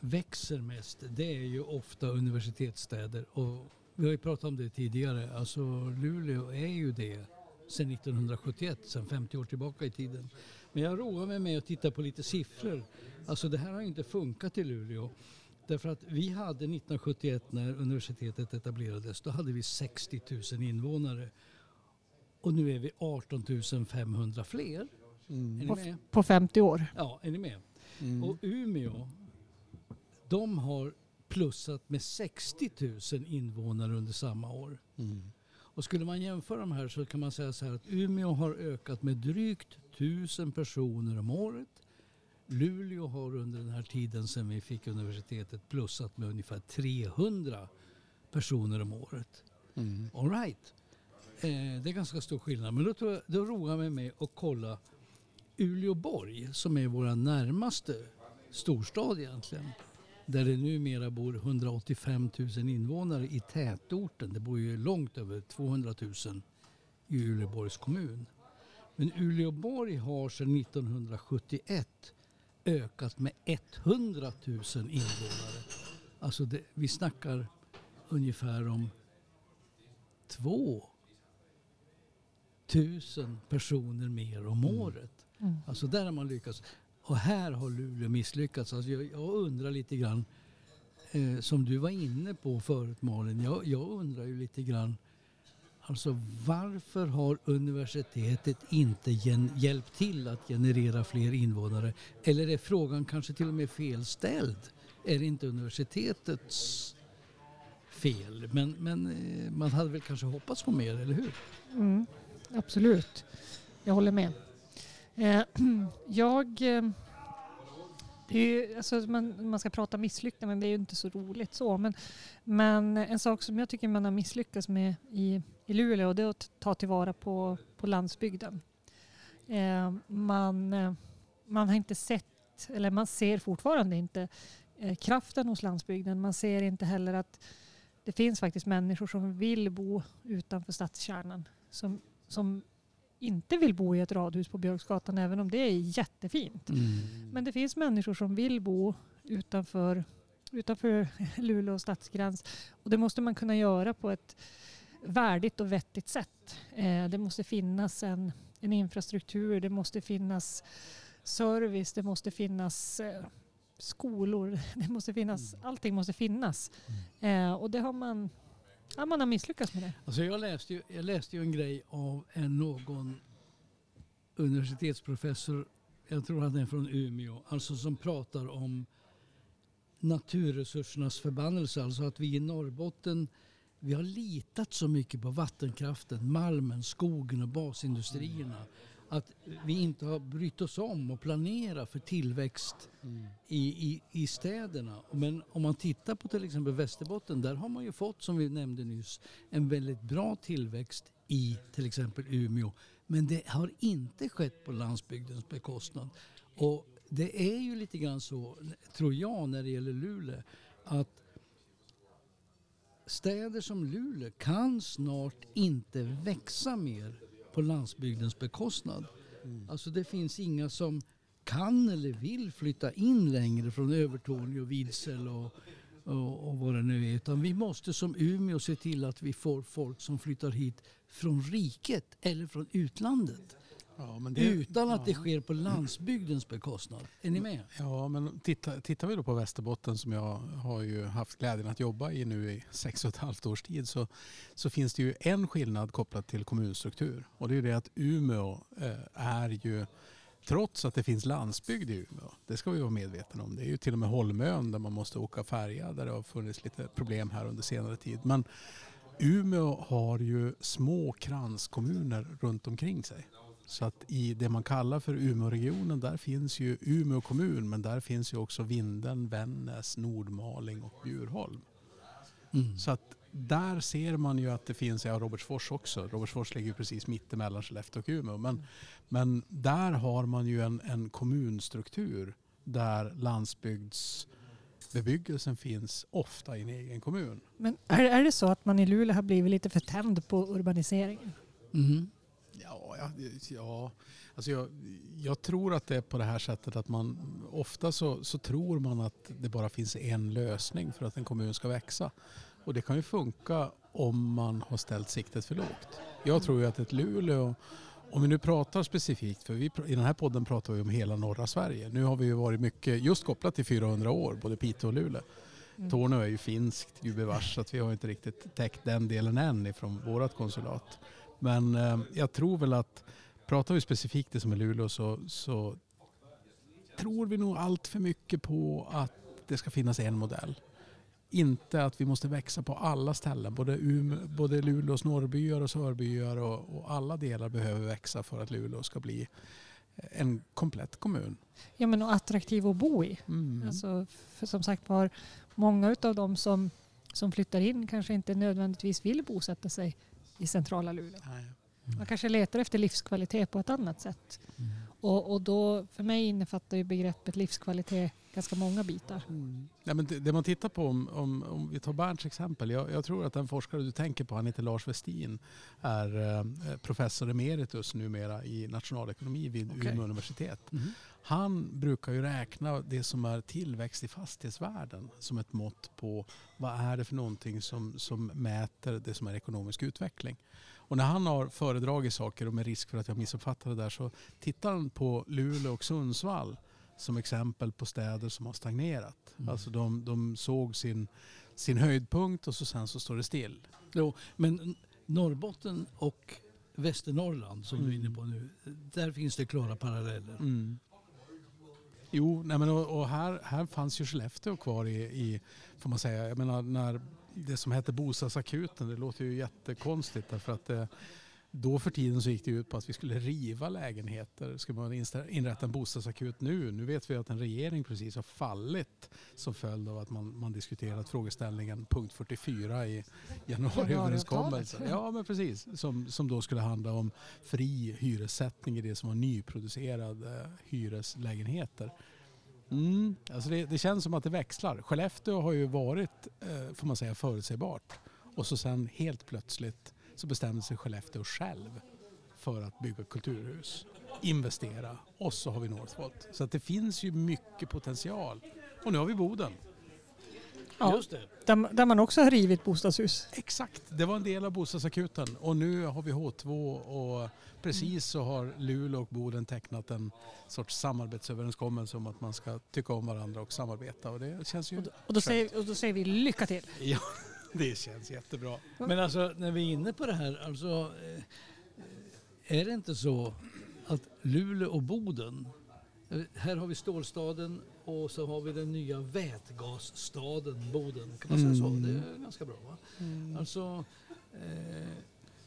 växer mest, det är ju ofta universitetsstäder. Och vi har ju pratat om det tidigare. Alltså Luleå är ju det sedan 1971, sedan 50 år tillbaka i tiden. Men jag roar mig med att titta på lite siffror. Alltså det här har inte funkat i Luleå. Därför att vi hade 1971 när universitetet etablerades, då hade vi 60 000 invånare. Och nu är vi 18 500 fler. Är ni På, med? på 50 år. Ja, är ni med? Mm. Och Umeå, de har plussat med 60 000 invånare under samma år. Mm. Och skulle man jämföra de här så kan man säga så här att Umeå har ökat med drygt 1000 personer om året. Luleå har under den här tiden sedan vi fick universitetet plussat med ungefär 300 personer om året. Mm. All right. Eh, det är ganska stor skillnad. Men då, tror jag, då roar jag mig med att kolla Uleåborg som är vår närmaste storstad egentligen. Där det numera bor 185 000 invånare i tätorten. Det bor ju långt över 200 000 i Uleåborgs kommun. Men Uleåborg har sedan 1971 ökat med 100 000 invånare. Alltså det, vi snackar ungefär om två tusen personer mer om året. Mm. Alltså där har man lyckats. Och här har Luleå misslyckats. Alltså jag, jag undrar lite grann, eh, som du var inne på förut Malin, jag, jag undrar ju lite grann, alltså varför har universitetet inte hjälpt till att generera fler invånare? Eller är frågan kanske till och med felställd? Är det inte universitetets fel? Men, men eh, man hade väl kanske hoppats på mer, eller hur? Mm, absolut. Jag håller med. Eh, jag... Eh, det är ju, alltså man, man ska prata misslyckande men det är ju inte så roligt så. Men, men en sak som jag tycker man har misslyckats med i, i Luleå det är att ta tillvara på, på landsbygden. Eh, man, eh, man har inte sett, eller man ser fortfarande inte eh, kraften hos landsbygden. Man ser inte heller att det finns faktiskt människor som vill bo utanför stadskärnan. Som, som inte vill bo i ett radhus på Björksgatan även om det är jättefint. Men det finns människor som vill bo utanför, utanför Luleå stadsgräns. Och det måste man kunna göra på ett värdigt och vettigt sätt. Eh, det måste finnas en, en infrastruktur, det måste finnas service, det måste finnas eh, skolor, det måste finnas, allting måste finnas. Eh, och det har man, ja, man har misslyckats med det. Alltså jag, läste ju, jag läste ju en grej av en någon universitetsprofessor, jag tror han är från Umeå, alltså som pratar om naturresursernas förbannelse. Alltså att vi i Norrbotten, vi har litat så mycket på vattenkraften, malmen, skogen och basindustrierna. Att vi inte har brytt oss om och planera för tillväxt i, i, i städerna. Men om man tittar på till exempel Västerbotten, där har man ju fått, som vi nämnde nyss, en väldigt bra tillväxt i till exempel Umeå. Men det har inte skett på landsbygdens bekostnad. Och det är ju lite grann så, tror jag, när det gäller Luleå, att städer som Luleå kan snart inte växa mer på landsbygdens bekostnad. Alltså det finns inga som kan eller vill flytta in längre från Övertorneå, Vidsel och, och, och vad det nu är. Utan vi måste som Umeå se till att vi får folk som flyttar hit från riket eller från utlandet. Ja, det, utan att det ja. sker på landsbygdens bekostnad. Är ni med? Ja, men titta, tittar vi då på Västerbotten som jag har ju haft glädjen att jobba i nu i sex och ett halvt års tid så, så finns det ju en skillnad kopplat till kommunstruktur och det är ju det att Umeå eh, är ju Trots att det finns landsbygd i Umeå, det ska vi vara medvetna om. Det är ju till och med Holmön där man måste åka färja där det har funnits lite problem här under senare tid. Men Umeå har ju små kranskommuner runt omkring sig. Så att i det man kallar för Umeåregionen där finns ju Umeå kommun men där finns ju också Vindeln, Vännäs, Nordmaling och Bjurholm. Mm. Så att där ser man ju att det finns, ja Robertsfors också, Robertsfors ligger ju precis mittemellan Skellefteå och Umeå. Men, men där har man ju en, en kommunstruktur där bebyggelsen finns ofta i en egen kommun. Men är, är det så att man i Luleå har blivit lite för tänd på urbaniseringen? Mm. Ja, ja, ja. Alltså jag, jag tror att det är på det här sättet att man ofta så, så tror man att det bara finns en lösning för att en kommun ska växa. Och det kan ju funka om man har ställt siktet för lågt. Jag tror ju att ett Luleå, om vi nu pratar specifikt, för vi, i den här podden pratar vi om hela norra Sverige. Nu har vi ju varit mycket just kopplat till 400 år, både Piteå och Luleå. Mm. Torneå är ju finskt gubevars så att vi har inte riktigt täckt den delen än ifrån vårt konsulat. Men eh, jag tror väl att pratar vi specifikt det som är Luleå så, så tror vi nog allt för mycket på att det ska finnas en modell. Inte att vi måste växa på alla ställen. Både, Umeå, både Luleås norrbyar och sörbyar och, och alla delar behöver växa för att Luleå ska bli en komplett kommun. Ja, men och attraktiv att bo i. Mm. Alltså, för som sagt var, många av de som, som flyttar in kanske inte nödvändigtvis vill bosätta sig i centrala Luleå. Man kanske letar efter livskvalitet på ett annat sätt. Och, och då, för mig innefattar ju begreppet livskvalitet ganska många bitar. Mm. Ja, men det, det man tittar på, om, om, om vi tar Bernts exempel. Jag, jag tror att den forskare du tänker på, han heter Lars Westin, är eh, professor emeritus numera i nationalekonomi vid Okej. Umeå universitet. Mm. Han brukar ju räkna det som är tillväxt i fastighetsvärden som ett mått på vad är det för någonting som, som mäter det som är ekonomisk utveckling. Och när han har föredragit saker och med risk för att jag missuppfattar det där så tittar han på Luleå och Sundsvall som exempel på städer som har stagnerat. Mm. Alltså de, de såg sin, sin höjdpunkt och så sen så står det still. Jo, men Norrbotten och Västernorrland som du är Mm. inne på nu, där finns det klara paralleller. Jo, nej men och, och här, här fanns ju Skellefteå kvar i, i, får man säga, jag menar när det som hette bostadsakuten, det låter ju jättekonstigt därför att det, då för tiden så gick det ut på att vi skulle riva lägenheter. Ska man inrätta en bostadsakut nu? Nu vet vi att en regering precis har fallit som följd av att man, man diskuterat frågeställningen punkt 44 i januariöverenskommelsen. Ja men precis, som, som då skulle handla om fri hyressättning i det som var nyproducerade hyreslägenheter. Mm, alltså det, det känns som att det växlar. Skellefteå har ju varit, eh, får man säga, förutsägbart. Och så sen helt plötsligt så bestämde sig Skellefteå själv för att bygga kulturhus, investera och så har vi Northvolt. Så att det finns ju mycket potential. Och nu har vi Boden. Ja. Just det. Där, där man också har rivit bostadshus. Exakt, det var en del av bostadsakuten och nu har vi H2 och precis så har Luleå och Boden tecknat en sorts samarbetsöverenskommelse om att man ska tycka om varandra och samarbeta och det känns ju... Och då, och då, säger, och då säger vi lycka till. Ja, det känns jättebra. Men alltså när vi är inne på det här, alltså eh, är det inte så att Luleå och Boden, eh, här har vi stålstaden och så har vi den nya vätgasstaden Boden. Kan man säga så? Mm. Det är ganska bra va? Alltså, eh,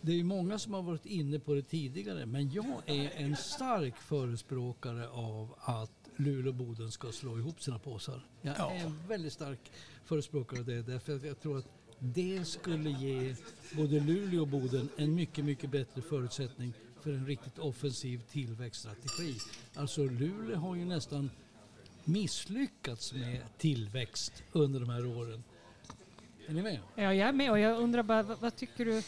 det är många som har varit inne på det tidigare men jag är en stark förespråkare av att Luleå och Boden ska slå ihop sina påsar. Jag Ja. är en väldigt stark förespråkare av det därför att jag tror att det skulle ge både Luleå och Boden en mycket, mycket bättre förutsättning för en riktigt offensiv tillväxtstrategi. Alltså Luleå har ju nästan misslyckats med tillväxt under de här åren. Är ni med? Ja, jag är med och jag undrar bara, vad, vad tycker du?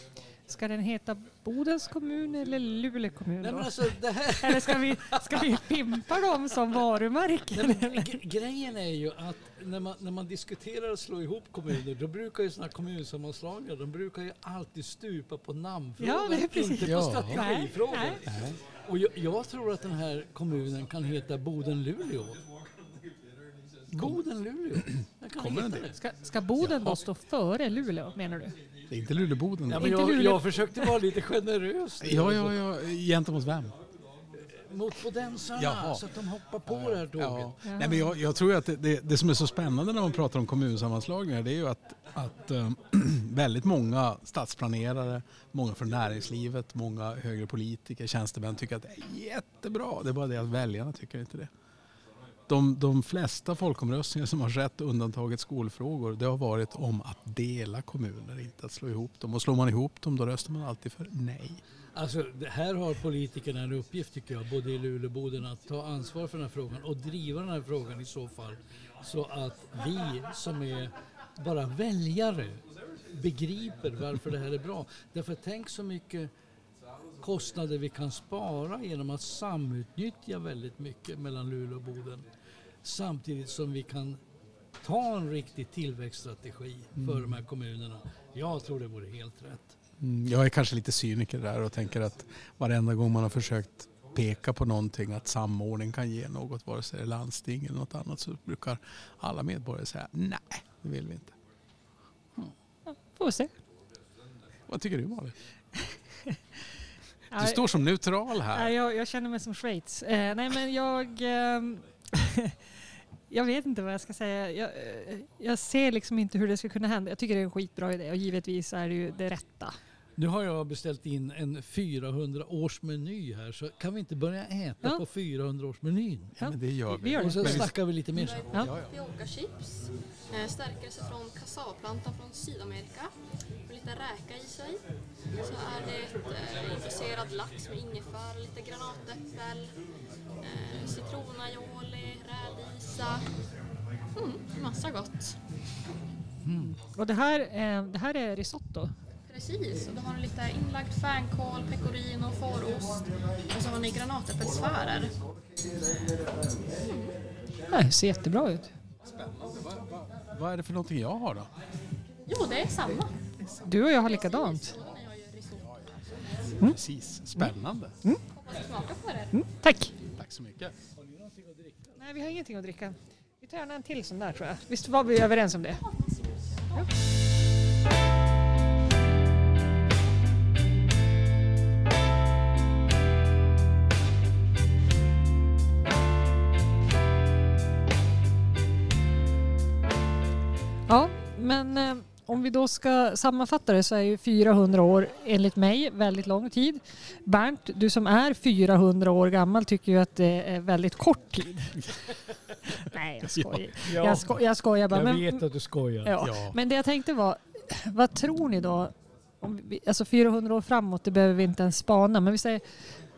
Ska den heta Bodens kommun eller Luleå kommun? Nej, alltså, här, Eller ska vi, ska vi pimpa dem som varumärken? Nej, grejen är ju att när man, när man diskuterar att slå ihop kommuner då brukar ju sådana kommunsammanslagningar de brukar ju alltid stupa på namnfrågan, Ja, inte på. Nej, Nej. Och jag, jag tror att den här kommunen kan heta Boden-Luleå. Boden-Luleå. Jag kan Kommer den det. Ska, ska Boden då stå före Luleå menar du? Det är inte Luleå-Boden. Ja, Ja, men Inte jag, Luleå. jag försökte vara lite generös. ja, ja, ja. Gentemot vem? Mot bodensarna Jaha. så att de hoppar på det här tåget. Ja. Nej, men jag, jag tror att det, det, det som är så spännande när man pratar om kommunsammanslagningar det är ju att, att eh, väldigt många stadsplanerare, många från näringslivet, många högre politiker, tjänstemän tycker att det är jättebra. Det är bara det att väljarna tycker inte det de, de flesta folkomröstningar som har skett, undantaget skolfrågor, det har varit om att dela kommuner, inte att slå ihop dem. Och slår man ihop dem då röstar man alltid för nej. Alltså, här har politikerna en uppgift tycker jag, både i Luleå och Boden, att ta ansvar för den här frågan och driva den här frågan i så fall. Så att vi som är bara väljare begriper varför det här är bra. Därför tänk så mycket kostnader vi kan spara genom att samutnyttja väldigt mycket mellan Luleå och Boden. Samtidigt som vi kan ta en riktig tillväxtstrategi för de här kommunerna. Jag tror det vore helt rätt. Mm, Jag är kanske lite cyniker där och tänker att varenda gång man har försökt peka på någonting att samordning kan ge något, vare sig det är landsting eller något annat, så brukar alla medborgare säga nej, det vill vi inte. Får vi se. Vad tycker du Malin? Ja, Du står som neutral här. jag, jag känner mig som Schweiz. Eh, nej men jag... ehm, jag vet inte vad jag ska säga. Jag, eh, jag ser liksom inte hur det ska kunna hända. Jag tycker det är en skitbra idé och givetvis är det ju det rätta. Nu har jag beställt in en 400 års meny här så kan vi inte börja äta Ja. på 400 års menyn? Ja, men det gör vi. Vi gör det. Och vi- snackar vi lite mer sen. Ja. Tapioca-chips, eh, stärkelse från kassavplantan från Sydamerika och lite räka i sig. Så är det ett eh, infuserad lax med ingefära, lite granatäppel, eh, citronaioli, rädisa. Mm, massa gott. Och det här, eh, det här är risotto. Precis, och då har ni lite inlagd fänkål, pecorino, fårost och så har ni granatäppelsfärer. Det ser jättebra ut. Vad är det för någonting jag har då? Jo, det är samma. Du och jag har likadant. Ni har risotto. Precis, spännande. Hoppas ni smakar på det. Mm, tack! Tack så mycket. Nej, vi har ingenting att dricka. Vi tar gärna en till sån där tror jag. Visst var vi överens om det? Ja, men eh, om vi då ska sammanfatta det så är ju 400 år enligt mig väldigt lång tid. Bernt, du som är 400 år gammal tycker ju att det är väldigt kort tid. Nej, jag skojar. Jag, sko jag skojar bara. Jag Men, vet att du skojar. ja. Ja. men det jag tänkte var, vad tror ni då? Om vi, alltså 400 år framåt, det behöver vi inte ens spana. Men vi säger,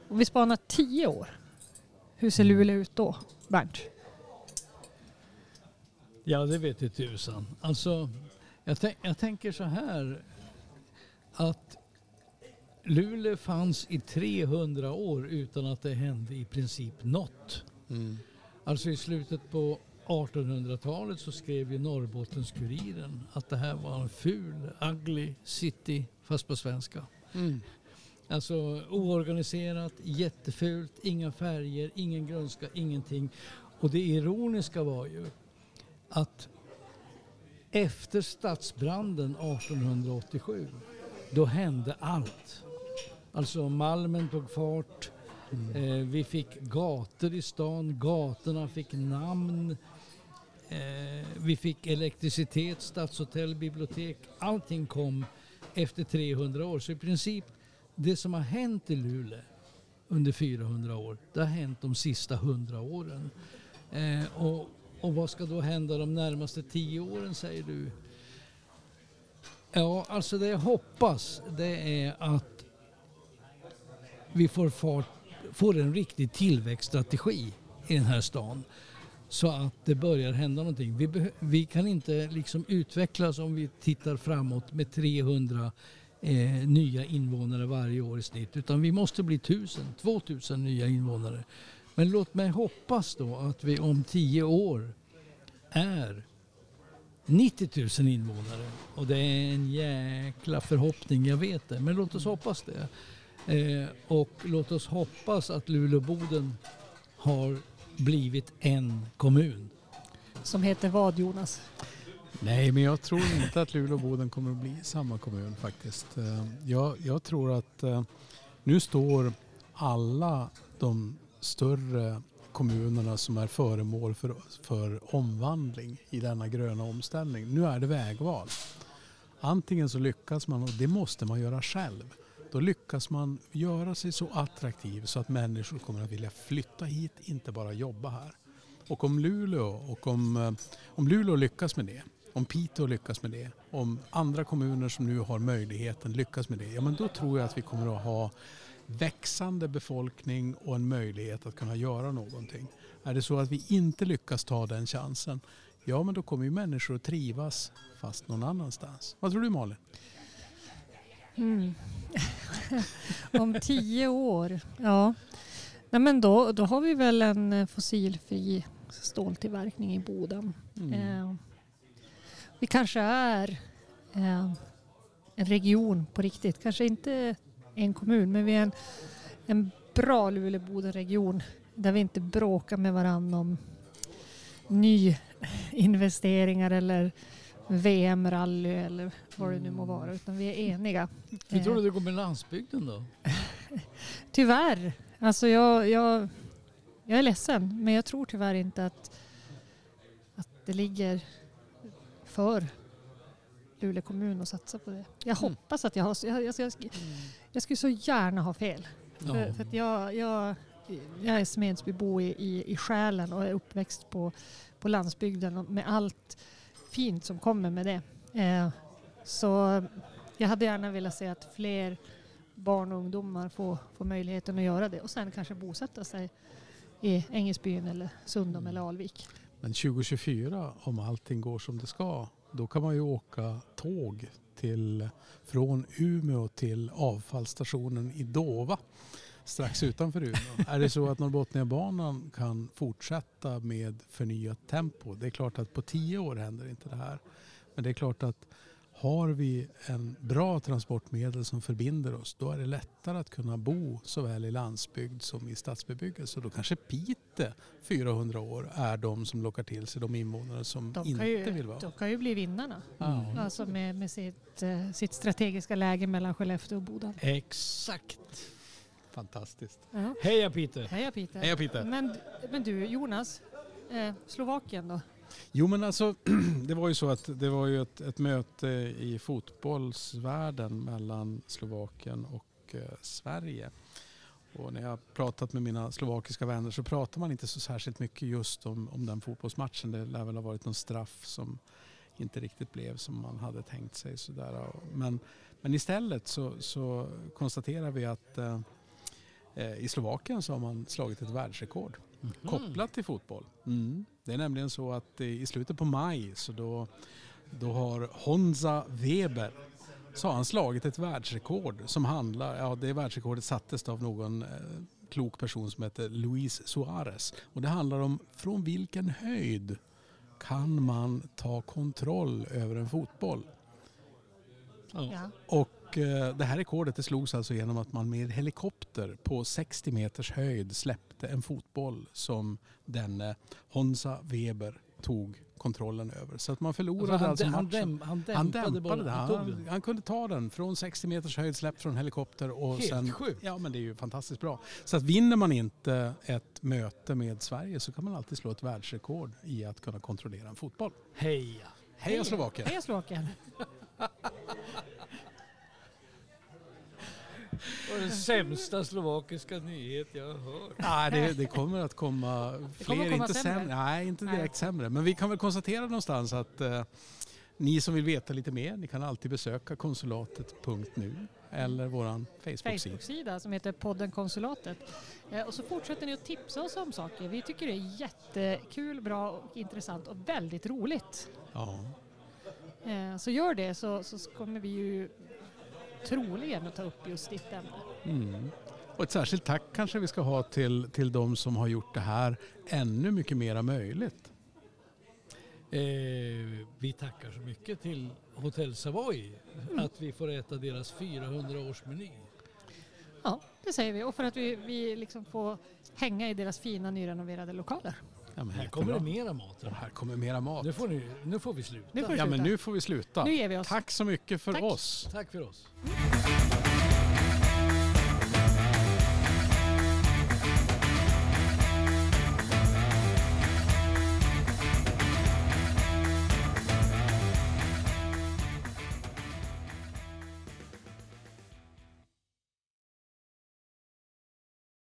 om vi spanar 10 år, hur ser Luleå ut då? Bernt? Ja, det vet jag tusan. Alltså, jag, jag tänker så här att Luleå fanns i 300 år utan att det hände i princip något. Mm. Alltså i slutet på 1800-talet så skrev ju Norrbottens-Kuriren att det här var en ful, ugly city, fast på svenska. Mm. Alltså oorganiserat, jättefult, inga färger, ingen grönska, ingenting. Och det ironiska var ju att efter stadsbranden 1887, då hände allt. Alltså Malmen tog fart, eh, vi fick gator i stan, gatorna fick namn, eh, vi fick elektricitet, stadshotell, bibliotek. Allting kom efter 300 år. Så i princip det som har hänt i Luleå under 400 år, det har hänt de sista 100 åren. Eh, och, och vad ska då hända de närmaste tio åren säger du? Ja, alltså det jag hoppas det är att vi får, fart, får en riktig tillväxtstrategi i den här stan. Så att det börjar hända någonting. Vi, vi kan inte liksom utvecklas om vi tittar framåt med 300 eh, nya invånare varje år i snitt. Utan vi måste bli 1000, 2000 nya invånare. Men låt mig hoppas då att vi om 10 år är 90 000 invånare. Och det är en jäkla förhoppning, jag vet det. Men låt oss hoppas det. Eh, och låt oss hoppas att Luleå-Boden har blivit en kommun. Som heter vad Jonas? Nej, men jag tror inte att Luleå och Boden kommer att bli samma kommun faktiskt. Eh, Jag, jag tror att eh, nu står alla de större kommunerna som är föremål för, för omvandling i denna gröna omställning. Nu är det vägval. Antingen så lyckas man, och det måste man göra själv. Då lyckas man göra sig så attraktiv så att människor kommer att vilja flytta hit, inte bara jobba här. Och om Luleå, och om, eh, om Luleå lyckas med det, om Piteå lyckas med det, om andra kommuner som nu har möjligheten lyckas med det, ja men då tror jag att vi kommer att ha växande befolkning och en möjlighet att kunna göra någonting. Är det så att vi inte lyckas ta den chansen, ja men då kommer ju människor att trivas fast någon annanstans. Vad tror du Malin? Mm. Om tio år, ja. Nej, men då, då har vi väl en eh, fossilfri ståltillverkning i Boden. Mm. Eh, vi kanske är eh, en region på riktigt. Kanske inte en kommun, men vi är en, en bra Luleå-Boden-region där vi inte bråkar med varandra om nyinvesteringar eller VM-rally eller vad det nu må vara, utan vi är eniga. Hur tror Eh, du det går med landsbygden då? Tyvärr. Alltså jag, jag, jag är ledsen, men jag tror tyvärr inte att, att det ligger för Luleå kommun att satsa på det. Jag Mm. hoppas att jag har... Jag, jag, jag, jag skulle så gärna ha fel. För, Ja. för att jag, jag, jag är Smedsbybo i, i, i själen och är uppväxt på, på landsbygden och med allt fint som kommer med det. Eh, så jag hade gärna velat se att fler barn och ungdomar får, får möjligheten att göra det och sen kanske bosätta sig i Engelsbyn eller Sundom eller Alvik. Men 2024, om allting går som det ska, då kan man ju åka tåg till, från Umeå till avfallsstationen i Dova strax utanför Umeå. är det så att Norrbotniabanan kan fortsätta med förnyat tempo? Det är klart att på tio år händer inte det här. Men det är klart att har vi en bra transportmedel som förbinder oss då är det lättare att kunna bo såväl i landsbygd som i stadsbebyggelse. Då kanske Pite 400 år är de som lockar till sig de invånare som De inte ju, vill vara. de kan ju bli vinnarna. Ja. Alltså med, med sitt, eh, sitt strategiska läge mellan Skellefteå och Boden. Exakt. Fantastiskt. Ja. Heja Peter! Heja Peter. Heja Peter. Men, men du Jonas, eh, Slovakien då? Jo men alltså det var ju så att det var ju ett, ett möte i fotbollsvärlden mellan Slovakien och eh, Sverige. Och när jag pratat med mina slovakiska vänner så pratar man inte så särskilt mycket just om, om den fotbollsmatchen. Det lär väl ha varit någon straff som inte riktigt blev som man hade tänkt sig. Sådär. Men, men istället så, så konstaterar vi att eh, eh, i Slovakien så har man slagit ett världsrekord kopplat till fotboll. Mm. Det är nämligen så att i slutet på maj så då, då har Honza Weber så har han slagit ett världsrekord som handlar, ja det världsrekordet sattes av någon eh, klok person som heter Luis Suarez. Och det handlar om från vilken höjd kan man ta kontroll över en fotboll? Ja. Ja. Och eh, det här rekordet det slogs alltså genom att man med helikopter på 60 meters höjd släppte en fotboll som denne Honza Weber tog kontrollen över. Så att man förlorade Alltså, alltså, han, matchen. däm, han dämpade, han dämpade bollen. Han Han, han kunde ta den från 60 meters höjd släppt från helikopter. Och Helt sen, sjukt. Ja men det är ju fantastiskt bra. Så att vinner man inte ett möte med Sverige så kan man alltid slå ett världsrekord i att kunna kontrollera en fotboll. Heja! Heja Slovakien! Heja Slovakien! Det var den sämsta slovakiska nyhet jag har hört. Nej, det, det kommer att komma fler, kommer komma inte sämre. sämre. Nej, inte Nej. direkt sämre. Men vi kan väl konstatera någonstans att eh, ni som vill veta lite mer, ni kan alltid besöka konsulatet.nu eller våran Facebook-sida. Facebook-sida som heter podden Konsulatet. Eh, och så fortsätter ni att tipsa oss om saker. Vi tycker det är jättekul, bra och intressant och väldigt roligt. Ja. Eh, så gör det så, så kommer vi ju troligen att ta upp just ditt ämne. Mm. Och ett särskilt tack kanske vi ska ha till, till de som har gjort det här ännu mycket mera möjligt. Eh, vi tackar så mycket till Hotell Savoy att vi får äta deras 400-årsmeny. Ja, det säger vi. Och för att vi, vi liksom får hänga i deras fina nyrenoverade lokaler. Ja, men Här kommer det mera mat. Och här kommer mera mat. Nu får, ni, nu får vi sluta. Nu får vi Ja, men sluta. nu får vi sluta. Nu ger vi oss. Tack så mycket för Tack. oss. Tack för oss.